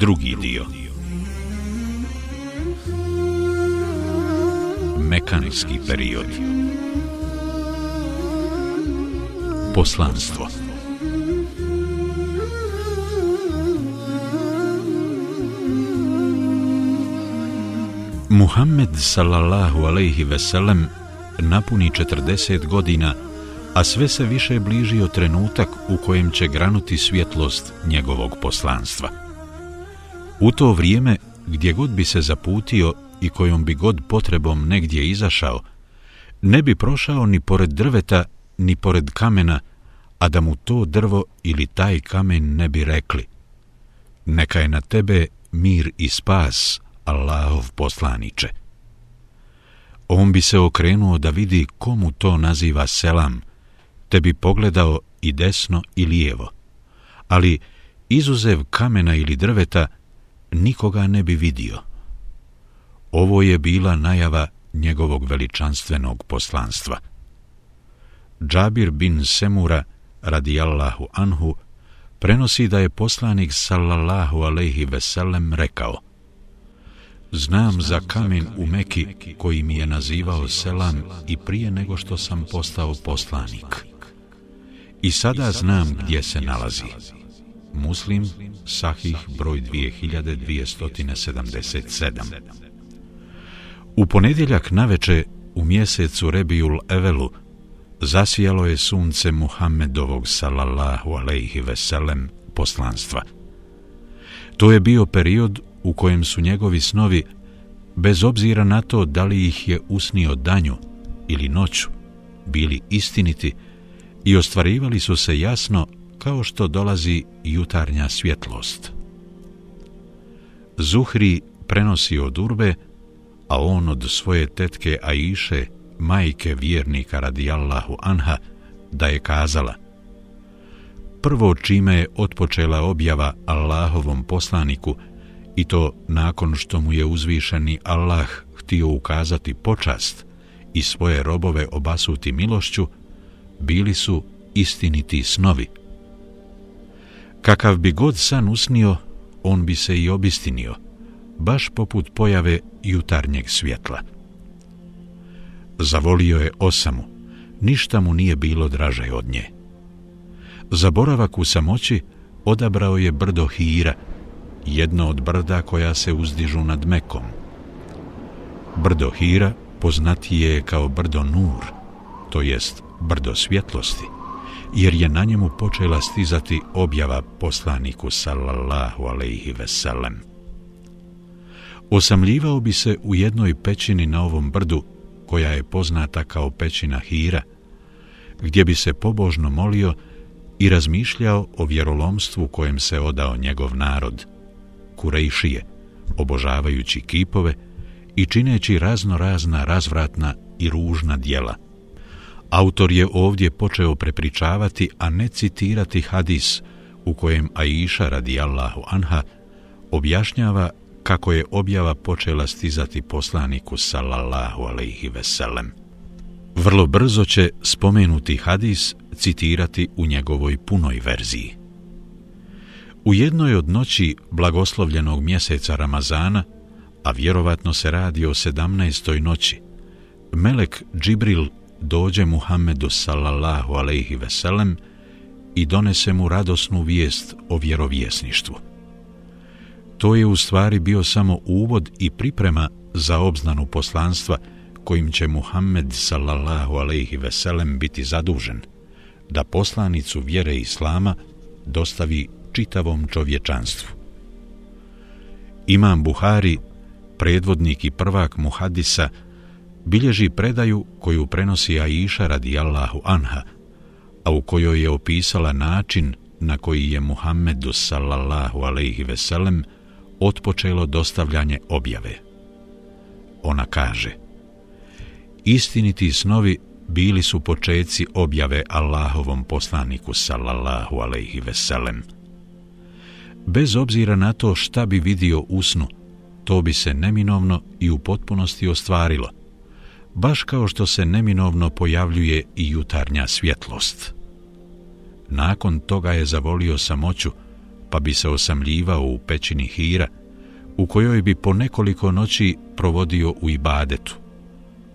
Drugi dio. Mekanski period. Poslanstvo. Muhammed sallallahu alejhi ve sellem napuni 40 godina, a sve se više bližio trenutak u kojem će granuti svjetlost njegovog poslanstva. U to vrijeme, gdje god bi se zaputio i kojom bi god potrebom negdje izašao, ne bi prošao ni pored drveta, ni pored kamena, a da mu to drvo ili taj kamen ne bi rekli. Neka je na tebe mir i spas, Allahov poslaniče. On bi se okrenuo da vidi komu to naziva selam, te bi pogledao i desno i lijevo. Ali, izuzev kamena ili drveta, nikoga ne bi vidio. Ovo je bila najava njegovog veličanstvenog poslanstva. Džabir bin Semura, radijallahu anhu, prenosi da je poslanik sallallahu alejhi ve sellem rekao: Znam za kamen u Meki koji mi je nazivao selam i prije nego što sam postao poslanik. I sada znam gdje se nalazi. Muslim, Sahih, broj 2277. U ponedjeljak naveče u mjesecu Rebiul Evelu zasijalo je sunce Muhammedovog sallallahu alejhi ve sellem poslanstva. To je bio period u kojem su njegovi snovi, bez obzira na to da li ih je usnio danju ili noću, bili istiniti i ostvarivali su se jasno kao što dolazi jutarnja svjetlost. Zuhri prenosi od Urbe, a on od svoje tetke Aiše, majke vjernika radijallahu anha, da je kazala Prvo čime je otpočela objava Allahovom poslaniku – i to nakon što mu je uzvišeni Allah htio ukazati počast i svoje robove obasuti milošću, bili su istiniti snovi. Kakav bi god san usnio, on bi se i obistinio, baš poput pojave jutarnjeg svjetla. Zavolio je osamu, ništa mu nije bilo draže od nje. Za boravak u samoći odabrao je brdo Hira, jedno od brda koja se uzdižu nad Mekom. Brdo Hira poznatije je kao brdo Nur, to jest brdo svjetlosti, jer je na njemu počela stizati objava poslaniku sallallahu alaihi veselem. Osamljivao bi se u jednoj pećini na ovom brdu, koja je poznata kao pećina Hira, gdje bi se pobožno molio i razmišljao o vjerolomstvu kojem se odao njegov narod – Kurejšije, obožavajući kipove i čineći razno razna razvratna i ružna dijela. Autor je ovdje počeo prepričavati, a ne citirati hadis u kojem Aisha radijallahu anha objašnjava kako je objava počela stizati poslaniku sallallahu alaihi veselem. Vrlo brzo će spomenuti hadis citirati u njegovoj punoj verziji. U jednoj od noći blagoslovljenog mjeseca Ramazana, a vjerovatno se radi o sedamnaestoj noći, Melek Džibril dođe Muhammedu sallallahu alaihi veselem i donese mu radosnu vijest o vjerovjesništvu. To je u stvari bio samo uvod i priprema za obznanu poslanstva kojim će Muhammed sallallahu alaihi veselem biti zadužen, da poslanicu vjere Islama dostavi čitavom čovječanstvu. Imam Buhari, predvodnik i prvak Muhadisa, bilježi predaju koju prenosi Aisha radijallahu anha, a u kojoj je opisala način na koji je Muhammedu sallallahu alaihi veselem otpočelo dostavljanje objave. Ona kaže Istiniti snovi bili su počeci objave Allahovom poslaniku sallallahu alaihi veselem bez obzira na to šta bi vidio u snu, to bi se neminovno i u potpunosti ostvarilo, baš kao što se neminovno pojavljuje i jutarnja svjetlost. Nakon toga je zavolio samoću, pa bi se osamljivao u pećini Hira, u kojoj bi po nekoliko noći provodio u ibadetu,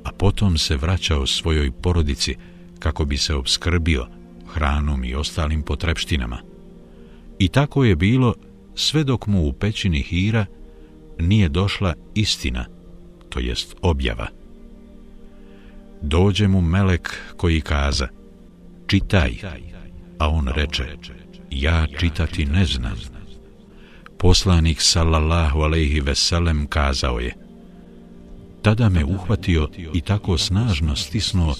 a potom se vraćao svojoj porodici kako bi se obskrbio hranom i ostalim potrepštinama. I tako je bilo sve dok mu u pećini Hira nije došla istina, to jest objava. Dođe mu melek koji kaza, čitaj, a on reče, ja čitati ne znam. Poslanik sallallahu alejhi ve sellem kazao je: Tada me uhvatio i tako snažno stisnuo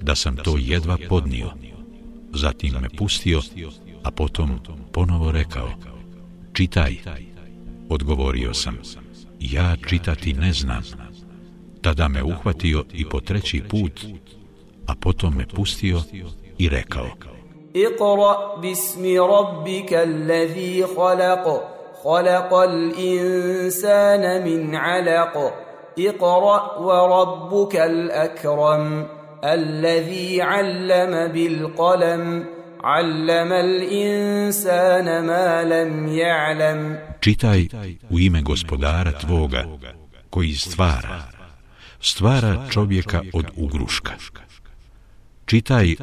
da sam to jedva podnio. Zatim me pustio, a potom ponovo rekao: Čitaj. Odgovorio sam: Ja čitati ne znam. Tada me uhvatio i po treći put, a potom me pustio i rekao: اقرأ باسم ربك الذي خلق خلق الإنسان من علق اقرأ وربك الأكرم الذي علم بالقلم علم الإنسان ما لم يعلم Čitaj u ime gospodara tvoga koji stvara, stvara čovjeka od ugruška. Čitaj,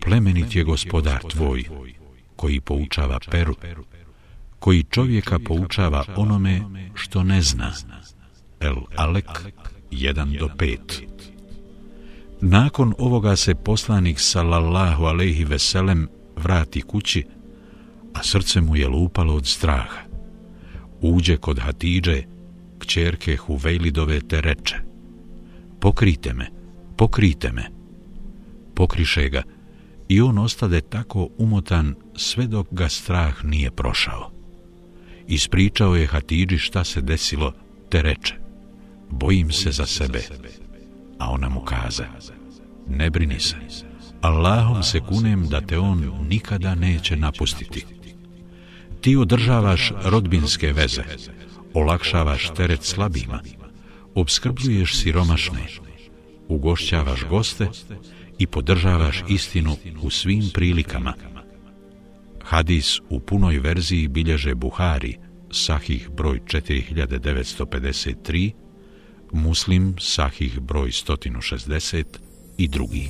plemenit je gospodar tvoj, koji poučava peru, koji čovjeka poučava onome što ne zna. El Alek 1 do 5 Nakon ovoga se poslanik sallallahu alejhi ve sellem vrati kući, a srce mu je lupalo od straha. Uđe kod Hatidže, kćerke Huvejlidove, te reče: Pokrite me, pokrite me pokriše ga i on ostade tako umotan sve dok ga strah nije prošao. Ispričao je Hatidži šta se desilo, te reče, bojim se za sebe. A ona mu kaza, ne brini se, Allahom se kunem da te on nikada neće napustiti. Ti održavaš rodbinske veze, olakšavaš teret slabima, obskrbljuješ siromašne, ugošćavaš goste i podržavaš istinu u svim prilikama. Hadis u punoj verziji bilježe Buhari, sahih broj 4953, Muslim, sahih broj 160 i drugi.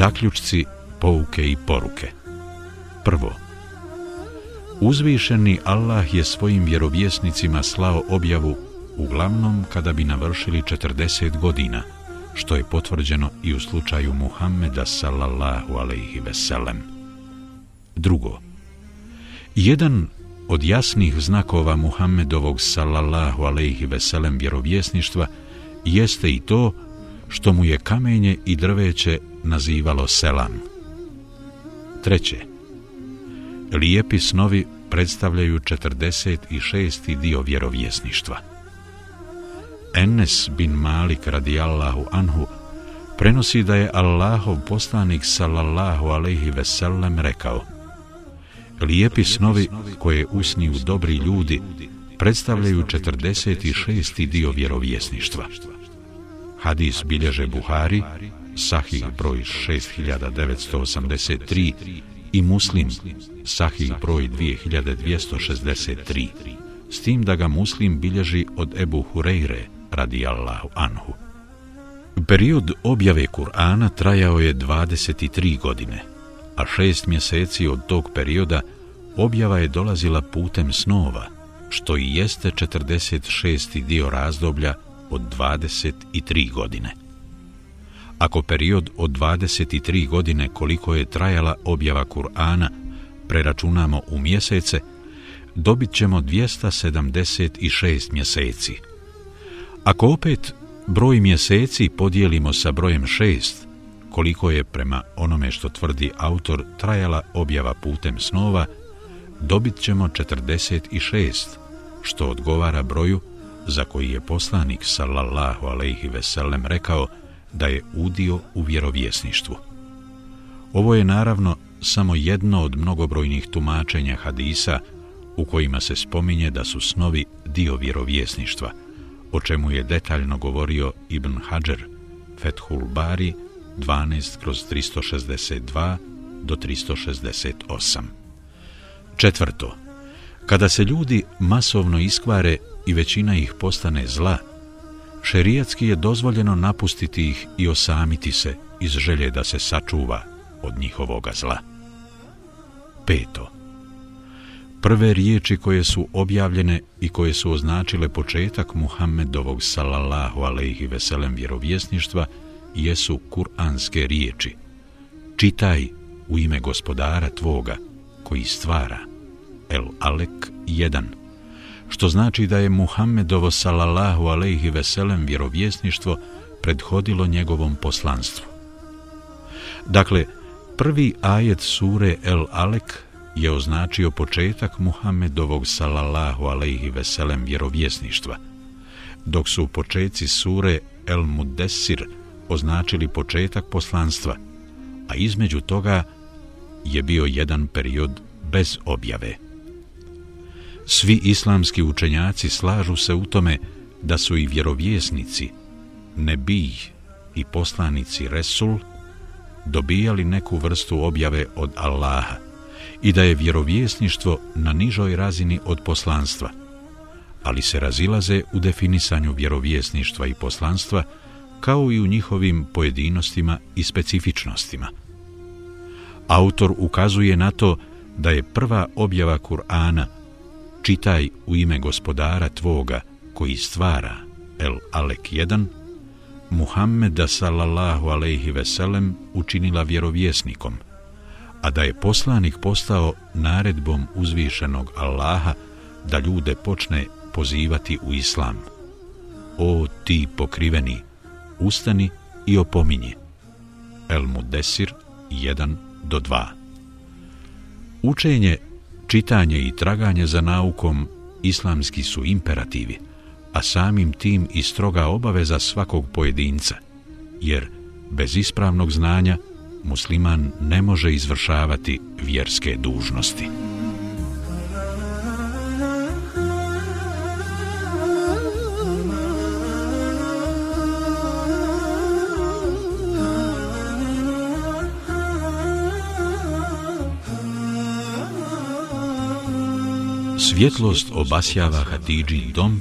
Zaključci, pouke i poruke. Prvo. Uzvišeni Allah je svojim vjerovjesnicima slao objavu uglavnom kada bi navršili 40 godina, što je potvrđeno i u slučaju Muhammeda sallallahu alaihi veselem. Drugo. Jedan od jasnih znakova Muhammedovog sallallahu alaihi veselem vjerovjesništva jeste i to što mu je kamenje i drveće nazivalo selam. Treće. Lijepi snovi predstavljaju 46. dio vjerovjesništva. Enes bin Malik radijallahu anhu prenosi da je Allahov poslanik sallallahu alaihi veselem rekao Lijepi snovi koje usniju dobri ljudi predstavljaju 46. dio vjerovjesništva. Hadis bilježe Buhari, Sahih broj 6983 i Muslim, Sahih broj 2263, s tim da ga Muslim bilježi od Ebu Hureyre, radijallahu Anhu. Period objave Kur'ana trajao je 23 godine, a šest mjeseci od tog perioda objava je dolazila putem snova, što i jeste 46. dio razdoblja od 23 godine. Ako period od 23 godine koliko je trajala objava Kur'ana preračunamo u mjesece, dobit ćemo 276 mjeseci. Ako opet broj mjeseci podijelimo sa brojem 6, koliko je prema onome što tvrdi autor trajala objava putem snova, dobit ćemo 46, što odgovara broju za koji je poslanik sallallahu alejhi ve sellem rekao da je udio u vjerovjesništvu. Ovo je naravno samo jedno od mnogobrojnih tumačenja hadisa u kojima se spominje da su snovi dio vjerovjesništva, o čemu je detaljno govorio Ibn Hajar, Fethul Bari, 12 kroz 362 do 368. Četvrto, kada se ljudi masovno iskvare i većina ih postane zla, šerijatski je dozvoljeno napustiti ih i osamiti se iz želje da se sačuva od njihovoga zla. Peto. Prve riječi koje su objavljene i koje su označile početak Muhammedovog sallallahu alejhi veselem vjerovjesništva jesu kuranske riječi. Čitaj u ime gospodara tvoga koji stvara. El Alek 1. Što znači da je Muhammedovo sallallahu alejhi veselem vjerovjesništvo prethodilo njegovom poslanstvu. Dakle, prvi ajet sure El Alek je označio početak Muhammedovog sallallahu alejhi veselem vjerovjesništva, dok su početci sure El Mudessir označili početak poslanstva, a između toga je bio jedan period bez objave. Svi islamski učenjaci slažu se u tome da su i vjerovjesnici, nebij i poslanici Resul, dobijali neku vrstu objave od Allaha i da je vjerovjesništvo na nižoj razini od poslanstva, ali se razilaze u definisanju vjerovjesništva i poslanstva kao i u njihovim pojedinostima i specifičnostima. Autor ukazuje na to da je prva objava Kur'ana čitaj u ime gospodara tvoga koji stvara El Alek 1 Muhammeda sallallahu alejhi ve sellem učinila vjerovjesnikom, a da je poslanik postao naredbom uzvišenog Allaha da ljude počne pozivati u islam. O ti pokriveni, ustani i opominji. El Mudesir 1 do 2 Učenje, čitanje i traganje za naukom islamski su imperativi – a samim tim i stroga obaveza svakog pojedinca, jer bez ispravnog znanja musliman ne može izvršavati vjerske dužnosti. Svjetlost obasjava Hatidžin dom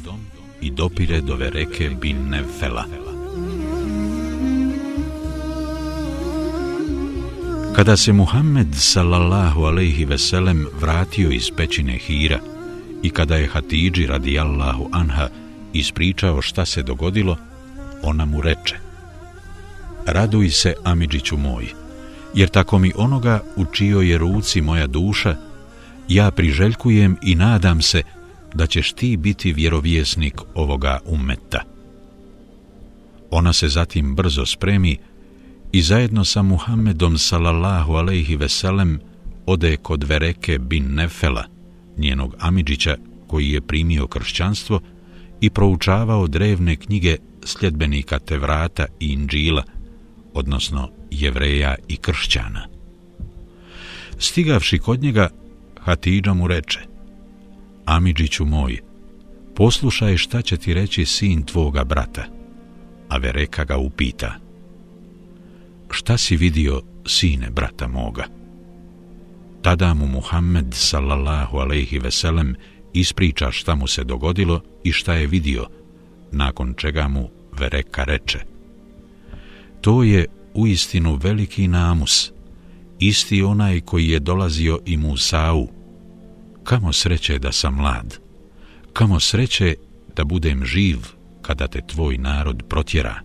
i dopire do vereke bin Nevfela. Kada se Muhammed sallallahu alejhi ve sellem vratio iz pećine Hira i kada je Hatidži radijallahu anha ispričao šta se dogodilo, ona mu reče Raduj se, Amidžiću moj, jer tako mi onoga u čijoj je ruci moja duša, ja priželjkujem i nadam se da ćeš ti biti vjerovjesnik ovoga umeta. Ona se zatim brzo spremi i zajedno sa Muhammedom sallallahu alejhi ve sellem ode kod Vereke bin Nefela, njenog amidžića koji je primio kršćanstvo i proučavao drevne knjige sljedbenika Tevrata i Inđila, odnosno jevreja i kršćana. Stigavši kod njega, Hatidža mu reče Amidžiću moj, poslušaj šta će ti reći sin tvoga brata. A Vereka ga upita. Šta si vidio, sine brata moga? Tada mu Muhammed, sallallahu alaihi veselem, ispriča šta mu se dogodilo i šta je vidio, nakon čega mu Vereka reče. To je u istinu veliki namus, isti onaj koji je dolazio i Musa'u, kamo sreće da sam mlad, kamo sreće da budem živ kada te tvoj narod protjera.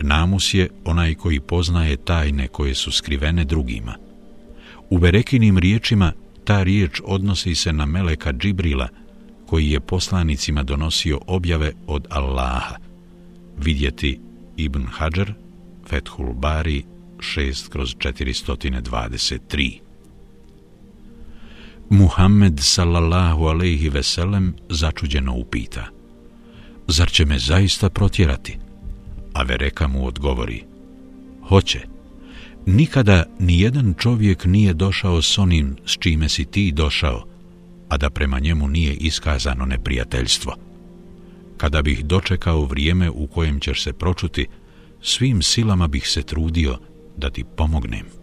Namus je onaj koji poznaje tajne koje su skrivene drugima. U Berekinim riječima ta riječ odnosi se na Meleka Džibrila, koji je poslanicima donosio objave od Allaha. Vidjeti Ibn Hajar, Fethul Bari, 6 kroz 423. Muhammed sallallahu alejhi ve sellem začuđeno upita: Zar će me zaista protjerati? A Vereka mu odgovori: Hoće. Nikada ni jedan čovjek nije došao s onim s čime si ti došao, a da prema njemu nije iskazano neprijateljstvo. Kada bih dočekao vrijeme u kojem ćeš se pročuti, svim silama bih se trudio da ti pomognem.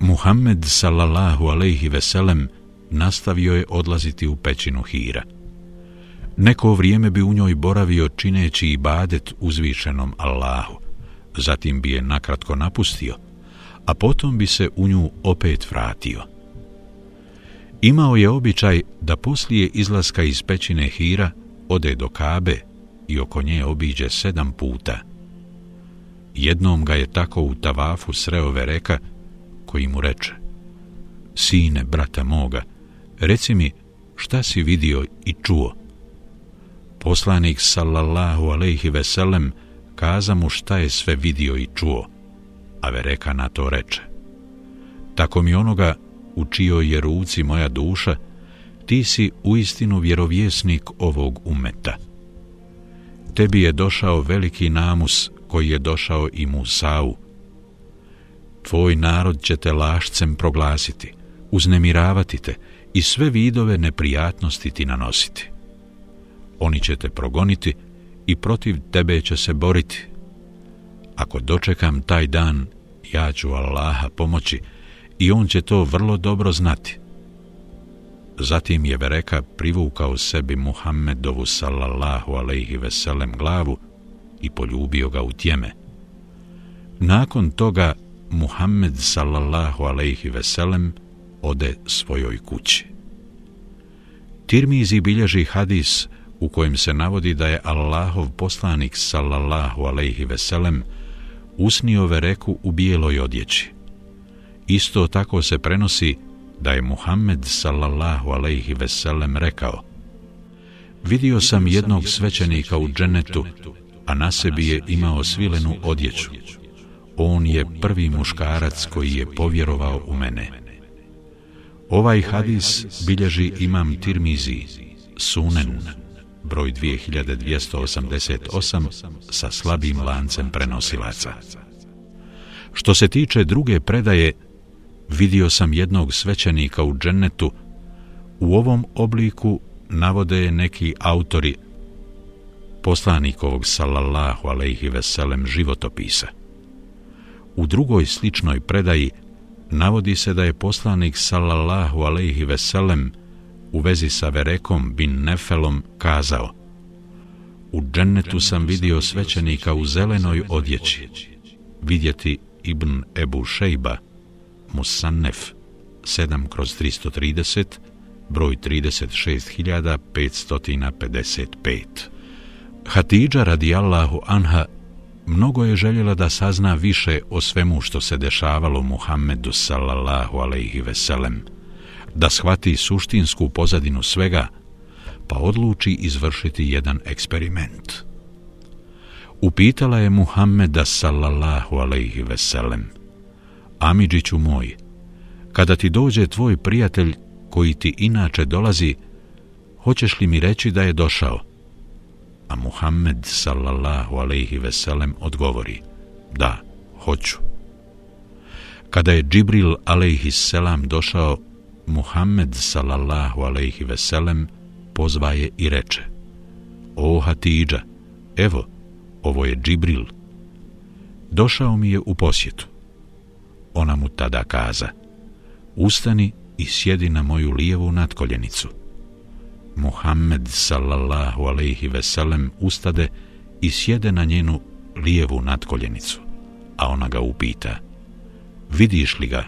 Muhammed sallallahu alejhi ve sellem nastavio je odlaziti u pećinu Hira. Neko vrijeme bi u njoj boravio čineći ibadet uzvišenom Allahu. Zatim bi je nakratko napustio, a potom bi se u nju opet vratio. Imao je običaj da poslije izlaska iz pećine Hira ode do Kabe i oko nje obiđe sedam puta. Jednom ga je tako u tavafu sreo Vereka koji mu reče Sine, brata moga, reci mi šta si vidio i čuo. Poslanik sallallahu alejhi ve sellem kaza mu šta je sve vidio i čuo, a Vereka na to reče Tako mi onoga u čijoj je ruci moja duša, ti si uistinu vjerovjesnik ovog umeta. Tebi je došao veliki namus koji je došao i Musau. Tvoj narod će te lašcem proglasiti, uznemiravati te i sve vidove neprijatnosti ti nanositi. Oni će te progoniti i protiv tebe će se boriti. Ako dočekam taj dan, ja ću Allaha pomoći i on će to vrlo dobro znati. Zatim je Vereka privukao sebi Muhammedovu sallallahu alaihi veselem glavu i poljubio ga u tjeme. Nakon toga Muhammed sallallahu alaihi veselem ode svojoj kući. Tirmizi bilježi hadis u kojem se navodi da je Allahov poslanik sallallahu alaihi veselem usnio Vereku u bijeloj odjeći. Isto tako se prenosi da je Muhammed sallallahu alejhi ve sellem rekao: Vidio sam jednog svećenika u dženetu, a na sebi je imao svilenu odjeću. On je prvi muškarac koji je povjerovao u mene. Ovaj hadis bilježi imam Tirmizi, Sunen, broj 2288, sa slabim lancem prenosilaca. Što se tiče druge predaje, vidio sam jednog svećenika u džennetu, u ovom obliku navode neki autori poslanikovog sallallahu alaihi veselem životopisa. U drugoj sličnoj predaji navodi se da je poslanik sallallahu alejhi ve sellem u vezi sa Verekom bin Nefelom kazao U džennetu sam vidio svećenika u zelenoj odjeći, vidjeti Ibn Ebu Šejba, Musannef 7 kroz 330, broj 36555. Hatidža radijallahu anha mnogo je željela da sazna više o svemu što se dešavalo Muhammedu sallallahu alaihi veselem, da shvati suštinsku pozadinu svega, pa odluči izvršiti jedan eksperiment. Upitala je Muhammeda sallallahu alaihi veselem, Amidžiću moj, kada ti dođe tvoj prijatelj koji ti inače dolazi, hoćeš li mi reći da je došao? A Muhammed sallallahu alaihi veselem odgovori, da, hoću. Kada je Džibril alaihi selam došao, Muhammed sallallahu alaihi veselem pozvaje i reče, O Hatidža, evo, ovo je Džibril. Došao mi je u posjetu. Ona mu tada kaza, ustani i sjedi na moju lijevu natkoljenicu. Muhammed sallallahu alaihi veselem ustade i sjede na njenu lijevu natkoljenicu, a ona ga upita, vidiš li ga,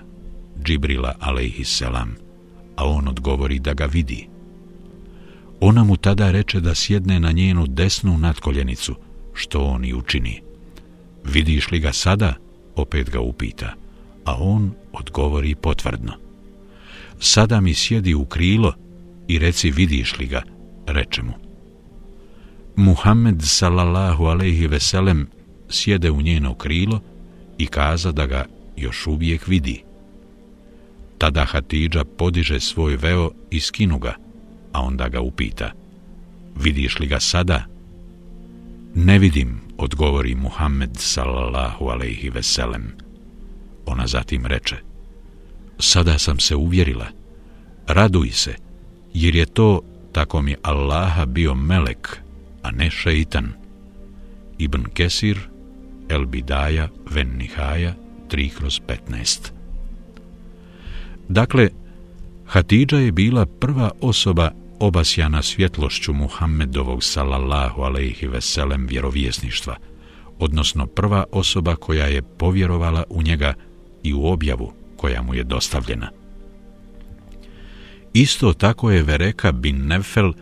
Džibrila alaihi selam, a on odgovori da ga vidi. Ona mu tada reče da sjedne na njenu desnu natkoljenicu, što on i učini. Vidiš li ga sada? Opet ga upita a on odgovori potvrdno. Sada mi sjedi u krilo i reci vidiš li ga, reče mu. Muhammed sallallahu alaihi veselem sjede u njeno krilo i kaza da ga još uvijek vidi. Tada Hatidža podiže svoj veo i skinu ga, a onda ga upita. Vidiš li ga sada? Ne vidim, odgovori Muhammed sallallahu alaihi veselem. Ona zatim reče, sada sam se uvjerila, raduj se, jer je to, tako mi Allaha, bio melek, a ne šeitan. Ibn Kesir, El Bidaja, Ven Nihaja, 3 kroz 15. Dakle, Hatidža je bila prva osoba obasjana svjetlošću Muhammedovog sallallahu alaihi veselem vjerovjesništva, odnosno prva osoba koja je povjerovala u njega i u objavu koja mu je dostavljena. Isto tako je Vereka bin Nefel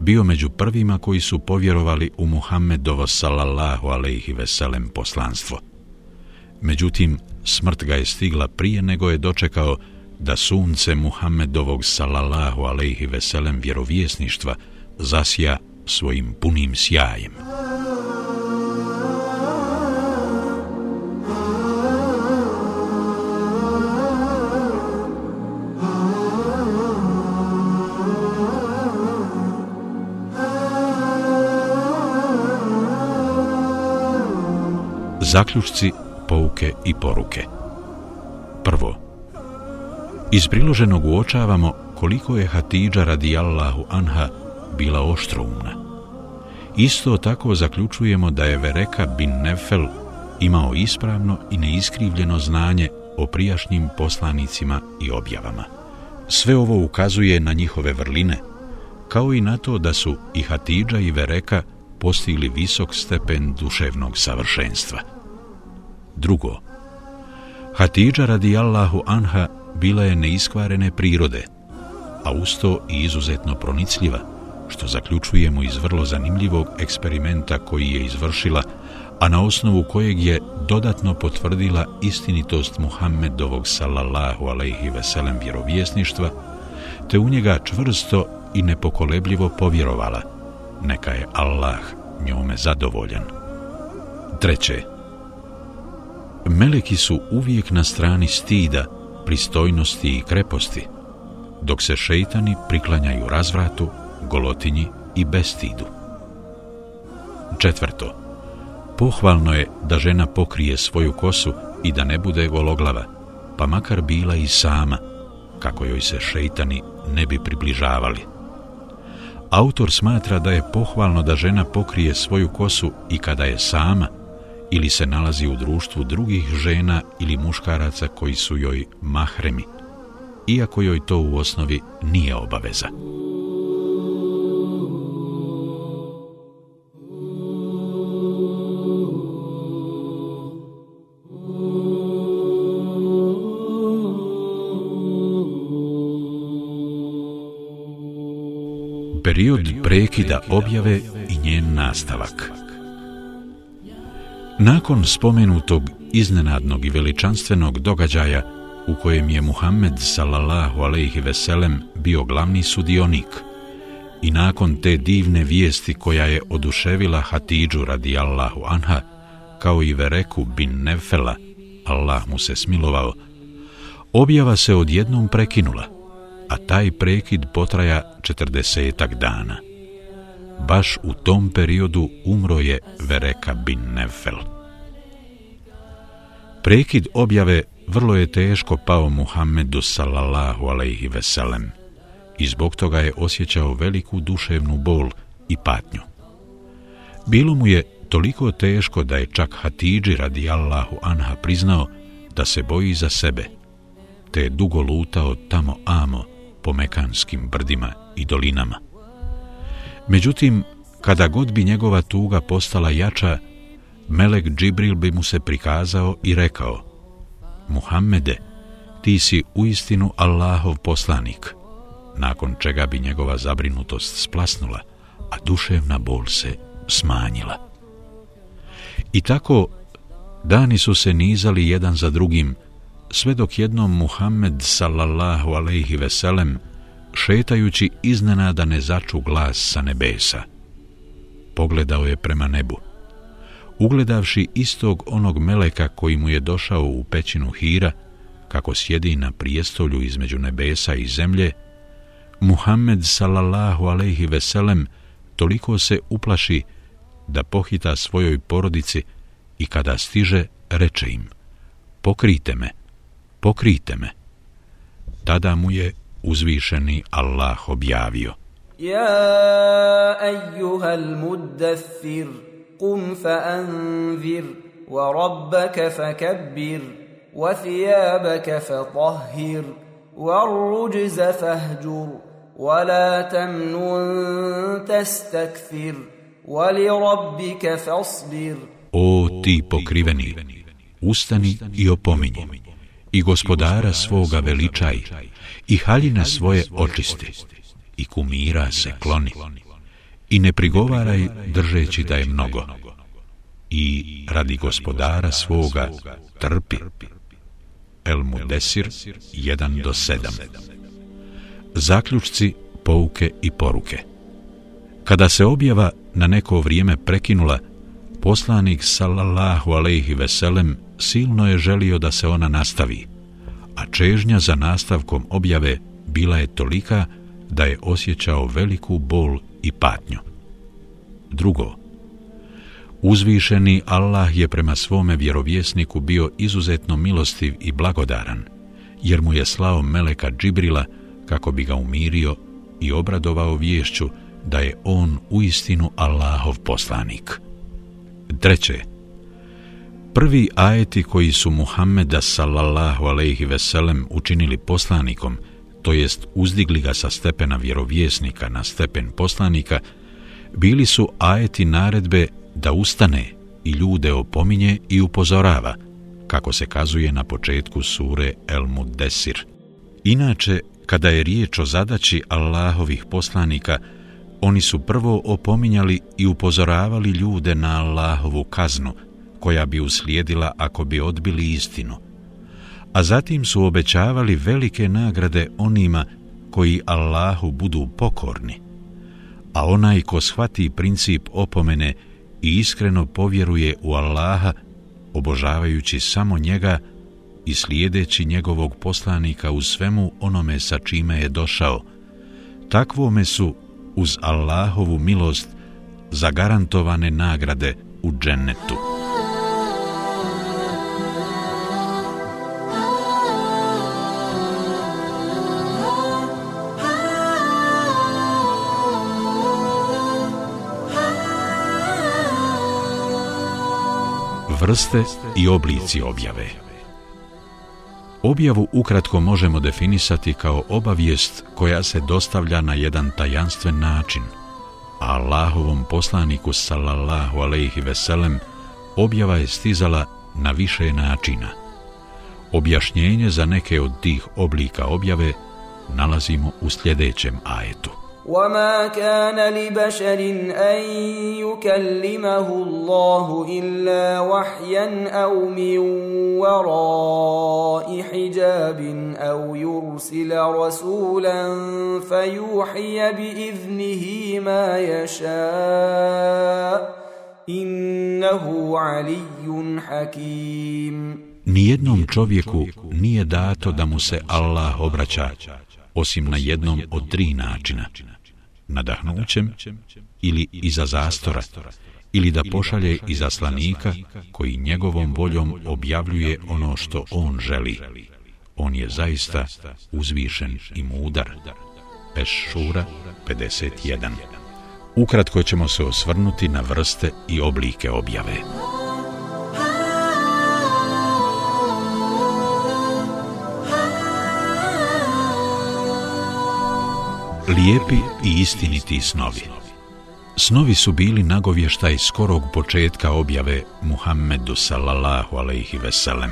bio među prvima koji su povjerovali u Muhammedovo sallallahu alaihi veselem poslanstvo. Međutim, smrt ga je stigla prije nego je dočekao da sunce Muhammedovog sallallahu alaihi veselem vjerovjesništva zasija svojim punim sjajem. Zaključci, pouke i poruke. Prvo, iz priloženog uočavamo koliko je Hatidža radijallahu anha bila oštroumna. Isto tako zaključujemo da je Vereka bin Nefel imao ispravno i neiskrivljeno znanje o prijašnjim poslanicima i objavama. Sve ovo ukazuje na njihove vrline, kao i na to da su i Hatidža i Vereka postigli visok stepen duševnog savršenstva. Drugo, Hatidža radijallahu anha bila je neiskvarene prirode, a usto i izuzetno pronicljiva, što zaključujemo iz vrlo zanimljivog eksperimenta koji je izvršila, a na osnovu kojeg je dodatno potvrdila istinitost Muhammedovog sallallahu alaihi veselem vjerovjesništva, te u njega čvrsto i nepokolebljivo povjerovala, neka je Allah njome zadovoljan. Treće, meleki su uvijek na strani stida, pristojnosti i kreposti, dok se šeitani priklanjaju razvratu, golotinji i bestidu. Četvrto, pohvalno je da žena pokrije svoju kosu i da ne bude gologlava, pa makar bila i sama, kako joj se šeitani ne bi približavali. Autor smatra da je pohvalno da žena pokrije svoju kosu i kada je sama, ili se nalazi u društvu drugih žena ili muškaraca koji su joj mahremi, iako joj to u osnovi nije obaveza. Period prekida objave i njen nastavak. Nakon spomenutog iznenadnog i veličanstvenog događaja u kojem je Muhammed sallallahu alejhi ve sellem bio glavni sudionik i nakon te divne vijesti koja je oduševila Hatidžu radijallahu anha kao i Vereku bin Nefela Allah mu se smilovao objava se odjednom prekinula a taj prekid potraja četrdesetak dana baš u tom periodu umro je Vereka bin Nefel. Prekid objave vrlo je teško pao Muhammedu sallallahu alaihi veselem i zbog toga je osjećao veliku duševnu bol i patnju. Bilo mu je toliko teško da je čak Hatidži radi Allahu anha priznao da se boji za sebe, te je dugo lutao tamo amo po mekanskim brdima i dolinama. Međutim, kada god bi njegova tuga postala jača, Melek Džibril bi mu se prikazao i rekao Muhammede, ti si uistinu Allahov poslanik, nakon čega bi njegova zabrinutost splasnula, a duševna bol se smanjila. I tako dani su se nizali jedan za drugim, sve dok jednom Muhammed sallallahu alejhi ve sellem šetajući iznenada ne začu glas sa nebesa. Pogledao je prema nebu. Ugledavši istog onog meleka koji mu je došao u pećinu Hira, kako sjedi na prijestolju između nebesa i zemlje, Muhammed sallallahu alejhi ve sellem toliko se uplaši da pohita svojoj porodici i kada stiže, reče im, pokrite me, pokrite me. Tada mu je uzvišeni Allah objavio. Ja, ejuhal muddathir, kum fa anvir, wa rabbaka fa kabbir, wa thijabaka fa tahhir, wa ruđza fahđur, wa la tamnun tastakthir, wa li rabbika fasbir. O ti pokriveni, ustani i opominji, i gospodara svoga veličaj, i haljine svoje očisti, i kumira se kloni, i ne prigovaraj držeći da je mnogo, i radi gospodara svoga trpi. El Mudesir 1 do 7 Zaključci, pouke i poruke. Kada se objava na neko vrijeme prekinula, poslanik sallallahu alejhi ve sellem silno je želio da se ona nastavi, a čežnja za nastavkom objave bila je tolika da je osjećao veliku bol i patnju. Drugo, uzvišeni Allah je prema svome vjerovjesniku bio izuzetno milostiv i blagodaran, jer mu je slao meleka Džibrila kako bi ga umirio i obradovao vješću da je on uistinu Allahov poslanik. Treće, prvi ajeti koji su Muhammeda sallallahu alejhi ve sellem učinili poslanikom, to jest uzdigli ga sa stepena vjerovjesnika na stepen poslanika, bili su ajeti naredbe da ustane i ljude opominje i upozorava, kako se kazuje na početku sure El Muddesir. Inače, kada je riječ o zadaći Allahovih poslanika, oni su prvo opominjali i upozoravali ljude na Allahovu kaznu, koja bi uslijedila ako bi odbili istinu. A zatim su obećavali velike nagrade onima koji Allahu budu pokorni. A onaj ko shvati princip opomene i iskreno povjeruje u Allaha, obožavajući samo njega i slijedeći njegovog poslanika u svemu onome sa čime je došao, takvome su uz Allahovu milost zagarantovane nagrade u džennetu. Vrste i oblici objave Objavu ukratko možemo definisati kao obavijest koja se dostavlja na jedan tajanstven način. A Allahovom poslaniku sallallahu alejhi ve sellem objava je stizala na više načina. Objašnjenje za neke od tih oblika objave nalazimo u sljedećem ajetu. وما كان لبشر ان يكلمه الله الا وحيا أو من وراء حجاب أو يرسل رسولا فيوحي باذنه ما يشاء انه علي حكيم. Nijednom čovjeku nije dato da mu se Allah obraća osim na jednom od tri načina. Nadahnućem ili iza zastora ili da pošalje izaslanika koji njegovom voljom objavljuje ono što on želi. On je zaista uzvišen i mudar. Ešura 51 Ukratko ćemo se osvrnuti na vrste i oblike objave. Lijepi i istiniti snovi Snovi su bili nagovještaj skorog početka objave Muhammedu sallallahu alaihi veselem,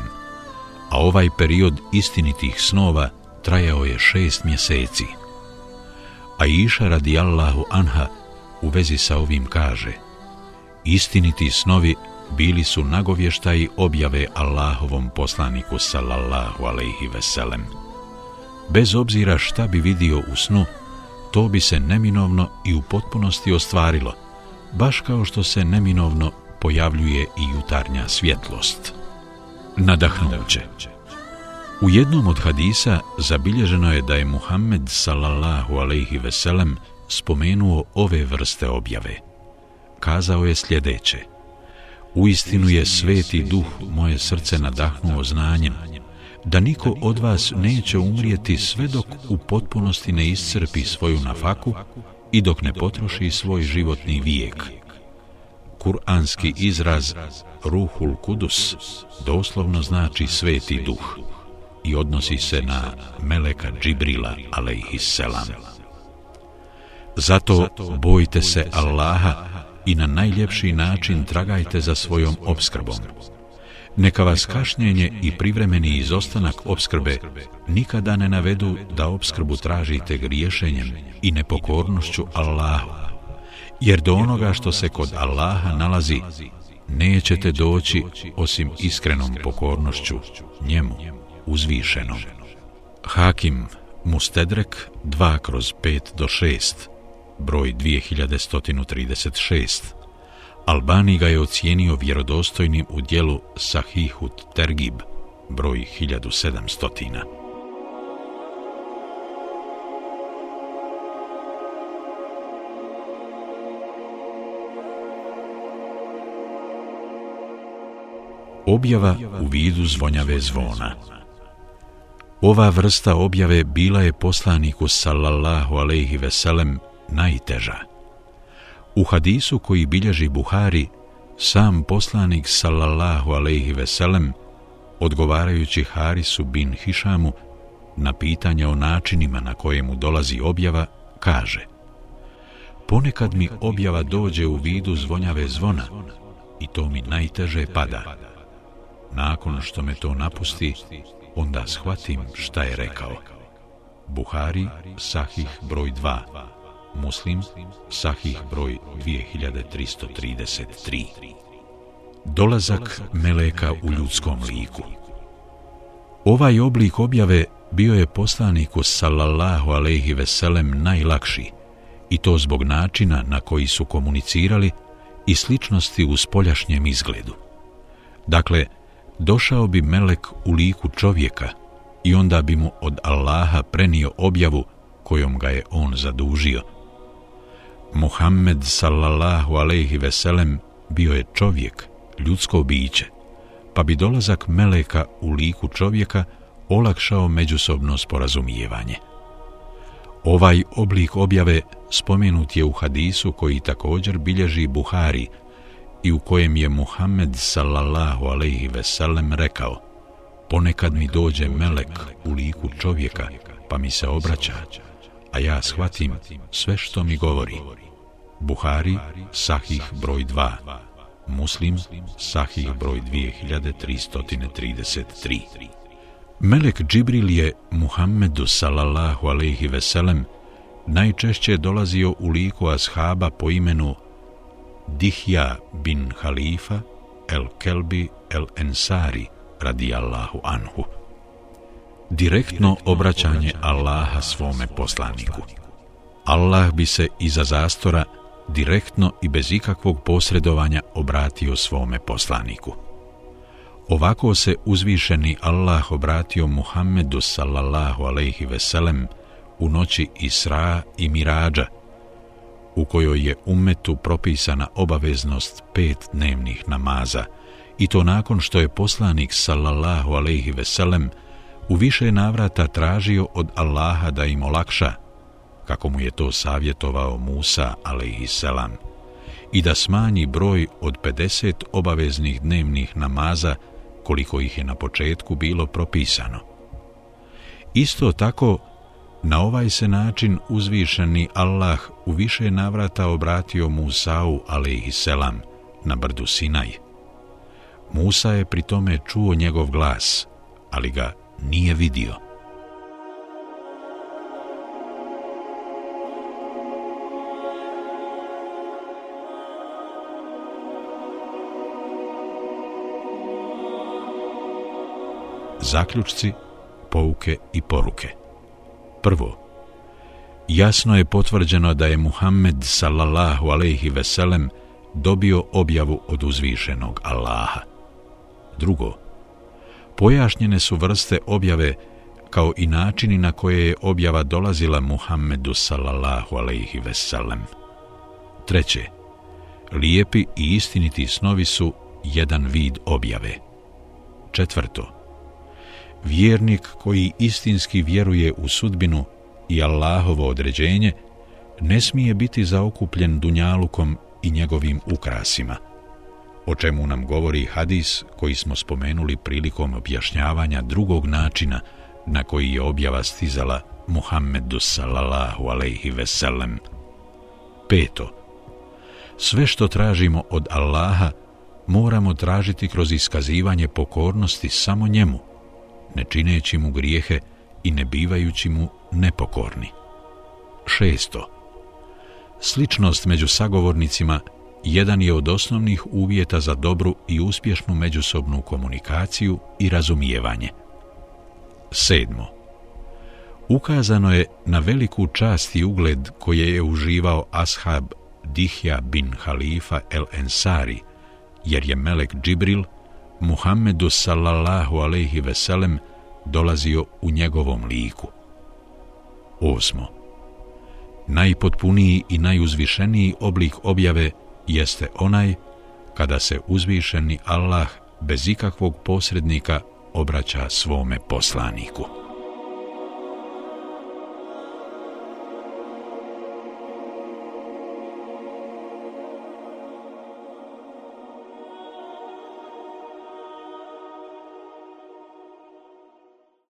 a ovaj period istinitih snova trajao je šest mjeseci. A iša radi Allahu anha u vezi sa ovim kaže Istiniti snovi bili su nagovještaji objave Allahovom poslaniku sallallahu alaihi veselem. Bez obzira šta bi vidio u snu, to bi se neminovno i u potpunosti ostvarilo, baš kao što se neminovno pojavljuje i jutarnja svjetlost. Nadahnuće U jednom od hadisa zabilježeno je da je Muhammed sallallahu alaihi veselem spomenuo ove vrste objave. kazao je sljedeće. Uistinu je sveti duh moje srce nadahnuo znanjem, da niko od vas neće umrijeti sve dok u potpunosti ne iscrpi svoju nafaku i dok ne potroši svoj životni vijek. Kur'anski izraz Ruhul Kudus doslovno znači sveti duh i odnosi se na Meleka Džibrila, alaihisselam. Zato bojte se Allaha i na najljepši način tragajte za svojom obskrbom. Neka vas kašnjenje i privremeni izostanak obskrbe nikada ne navedu da obskrbu tražite griješenjem i nepokornošću Allahu. Jer do onoga što se kod Allaha nalazi, nećete doći osim iskrenom pokornošću njemu, uzvišenom. Hakim Mustedrek 2 kroz 5 do 6 broj 2136. Albani ga je ocijenio vjerodostojnim u dijelu Sahihut Tergib, broj 1700. Objava u vidu zvonjave zvona Ova vrsta objave bila je poslaniku sallallahu alejhi ve sellem najteža. U hadisu koji bilježi Buhari, sam poslanik sallallahu alaihi ve sellem odgovarajući Harisu bin Hišamu na pitanje o načinima na kojemu dolazi objava, kaže Ponekad mi objava dođe u vidu zvonjave zvona i to mi najteže pada. Nakon što me to napusti, onda shvatim šta je rekao. Buhari, Sahih, broj 2, Muslim, Sahih broj 2333. Dolazak Meleka u ljudskom liku Ovaj oblik objave bio je poslaniku sallallahu alejhi ve sellem najlakši i to zbog načina na koji su komunicirali i sličnosti u spoljašnjem izgledu. Dakle, došao bi melek u liku čovjeka i onda bi mu od Allaha prenio objavu kojom ga je on zadužio – Muhammed sallallahu alejhi ve sellem bio je čovjek, ljudsko biće, pa bi dolazak meleka u liku čovjeka olakšao međusobno sporazumijevanje. Ovaj oblik objave spomenut je u hadisu koji također bilježi Buhari i u kojem je Muhammed sallallahu alejhi ve sellem rekao: Ponekad mi dođe melek u liku čovjeka, pa mi se obraća, a ja shvatim sve što mi govori. Buhari, Sahih broj 2, Muslim, Sahih broj 2333. Melek Džibril je Muhammedu sallallahu alaihi veselem najčešće dolazio u liku ashaba po imenu Dihja bin Halifa el Kelbi el Ensari radijallahu anhu direktno obraćanje Allaha svome poslaniku. Allah bi se iza zastora direktno i bez ikakvog posredovanja obratio svome poslaniku. Ovako se uzvišeni Allah obratio Muhammedu sallallahu alaihi veselem u noći Isra i Mirađa, u kojoj je umetu propisana obaveznost pet dnevnih namaza, i to nakon što je poslanik sallallahu alaihi veselem u više navrata tražio od Allaha da im olakša, kako mu je to savjetovao Musa, ali i da smanji broj od 50 obaveznih dnevnih namaza, koliko ih je na početku bilo propisano. Isto tako, na ovaj se način uzvišeni Allah u više navrata obratio Musa'u, alaihisselam, na brdu Sinaj. Musa je pri tome čuo njegov glas, ali ga nije vidio. Zaključci, pouke i poruke Prvo, jasno je potvrđeno da je Muhammed sallallahu alaihi veselem dobio objavu od uzvišenog Allaha. Drugo, pojašnjene su vrste objave kao i načini na koje je objava dolazila Muhammedu sallallahu alaihi veselem. Treće, Lijepi i istiniti snovi su jedan vid objave. Četvrto. Vjernik koji istinski vjeruje u sudbinu i Allahovo određenje ne smije biti zaokupljen dunjalukom i njegovim ukrasima, o čemu nam govori hadis koji smo spomenuli prilikom objašnjavanja drugog načina na koji je objava stizala Muhammedu sallallahu alaihi veselem. Peto. Sve što tražimo od Allaha moramo tražiti kroz iskazivanje pokornosti samo njemu, ne čineći mu grijehe i ne bivajući mu nepokorni. Šesto. Sličnost među sagovornicima jedan je od osnovnih uvjeta za dobru i uspješnu međusobnu komunikaciju i razumijevanje. Sedmo. Ukazano je na veliku čast i ugled koje je uživao ashab Dihja bin Halifa el Ensari, jer je Melek Džibril, Muhammedu sallallahu alaihi veselem, dolazio u njegovom liku. Osmo. Najpotpuniji i najuzvišeniji oblik objave jeste onaj kada se uzvišeni Allah bez ikakvog posrednika obraća svome poslaniku.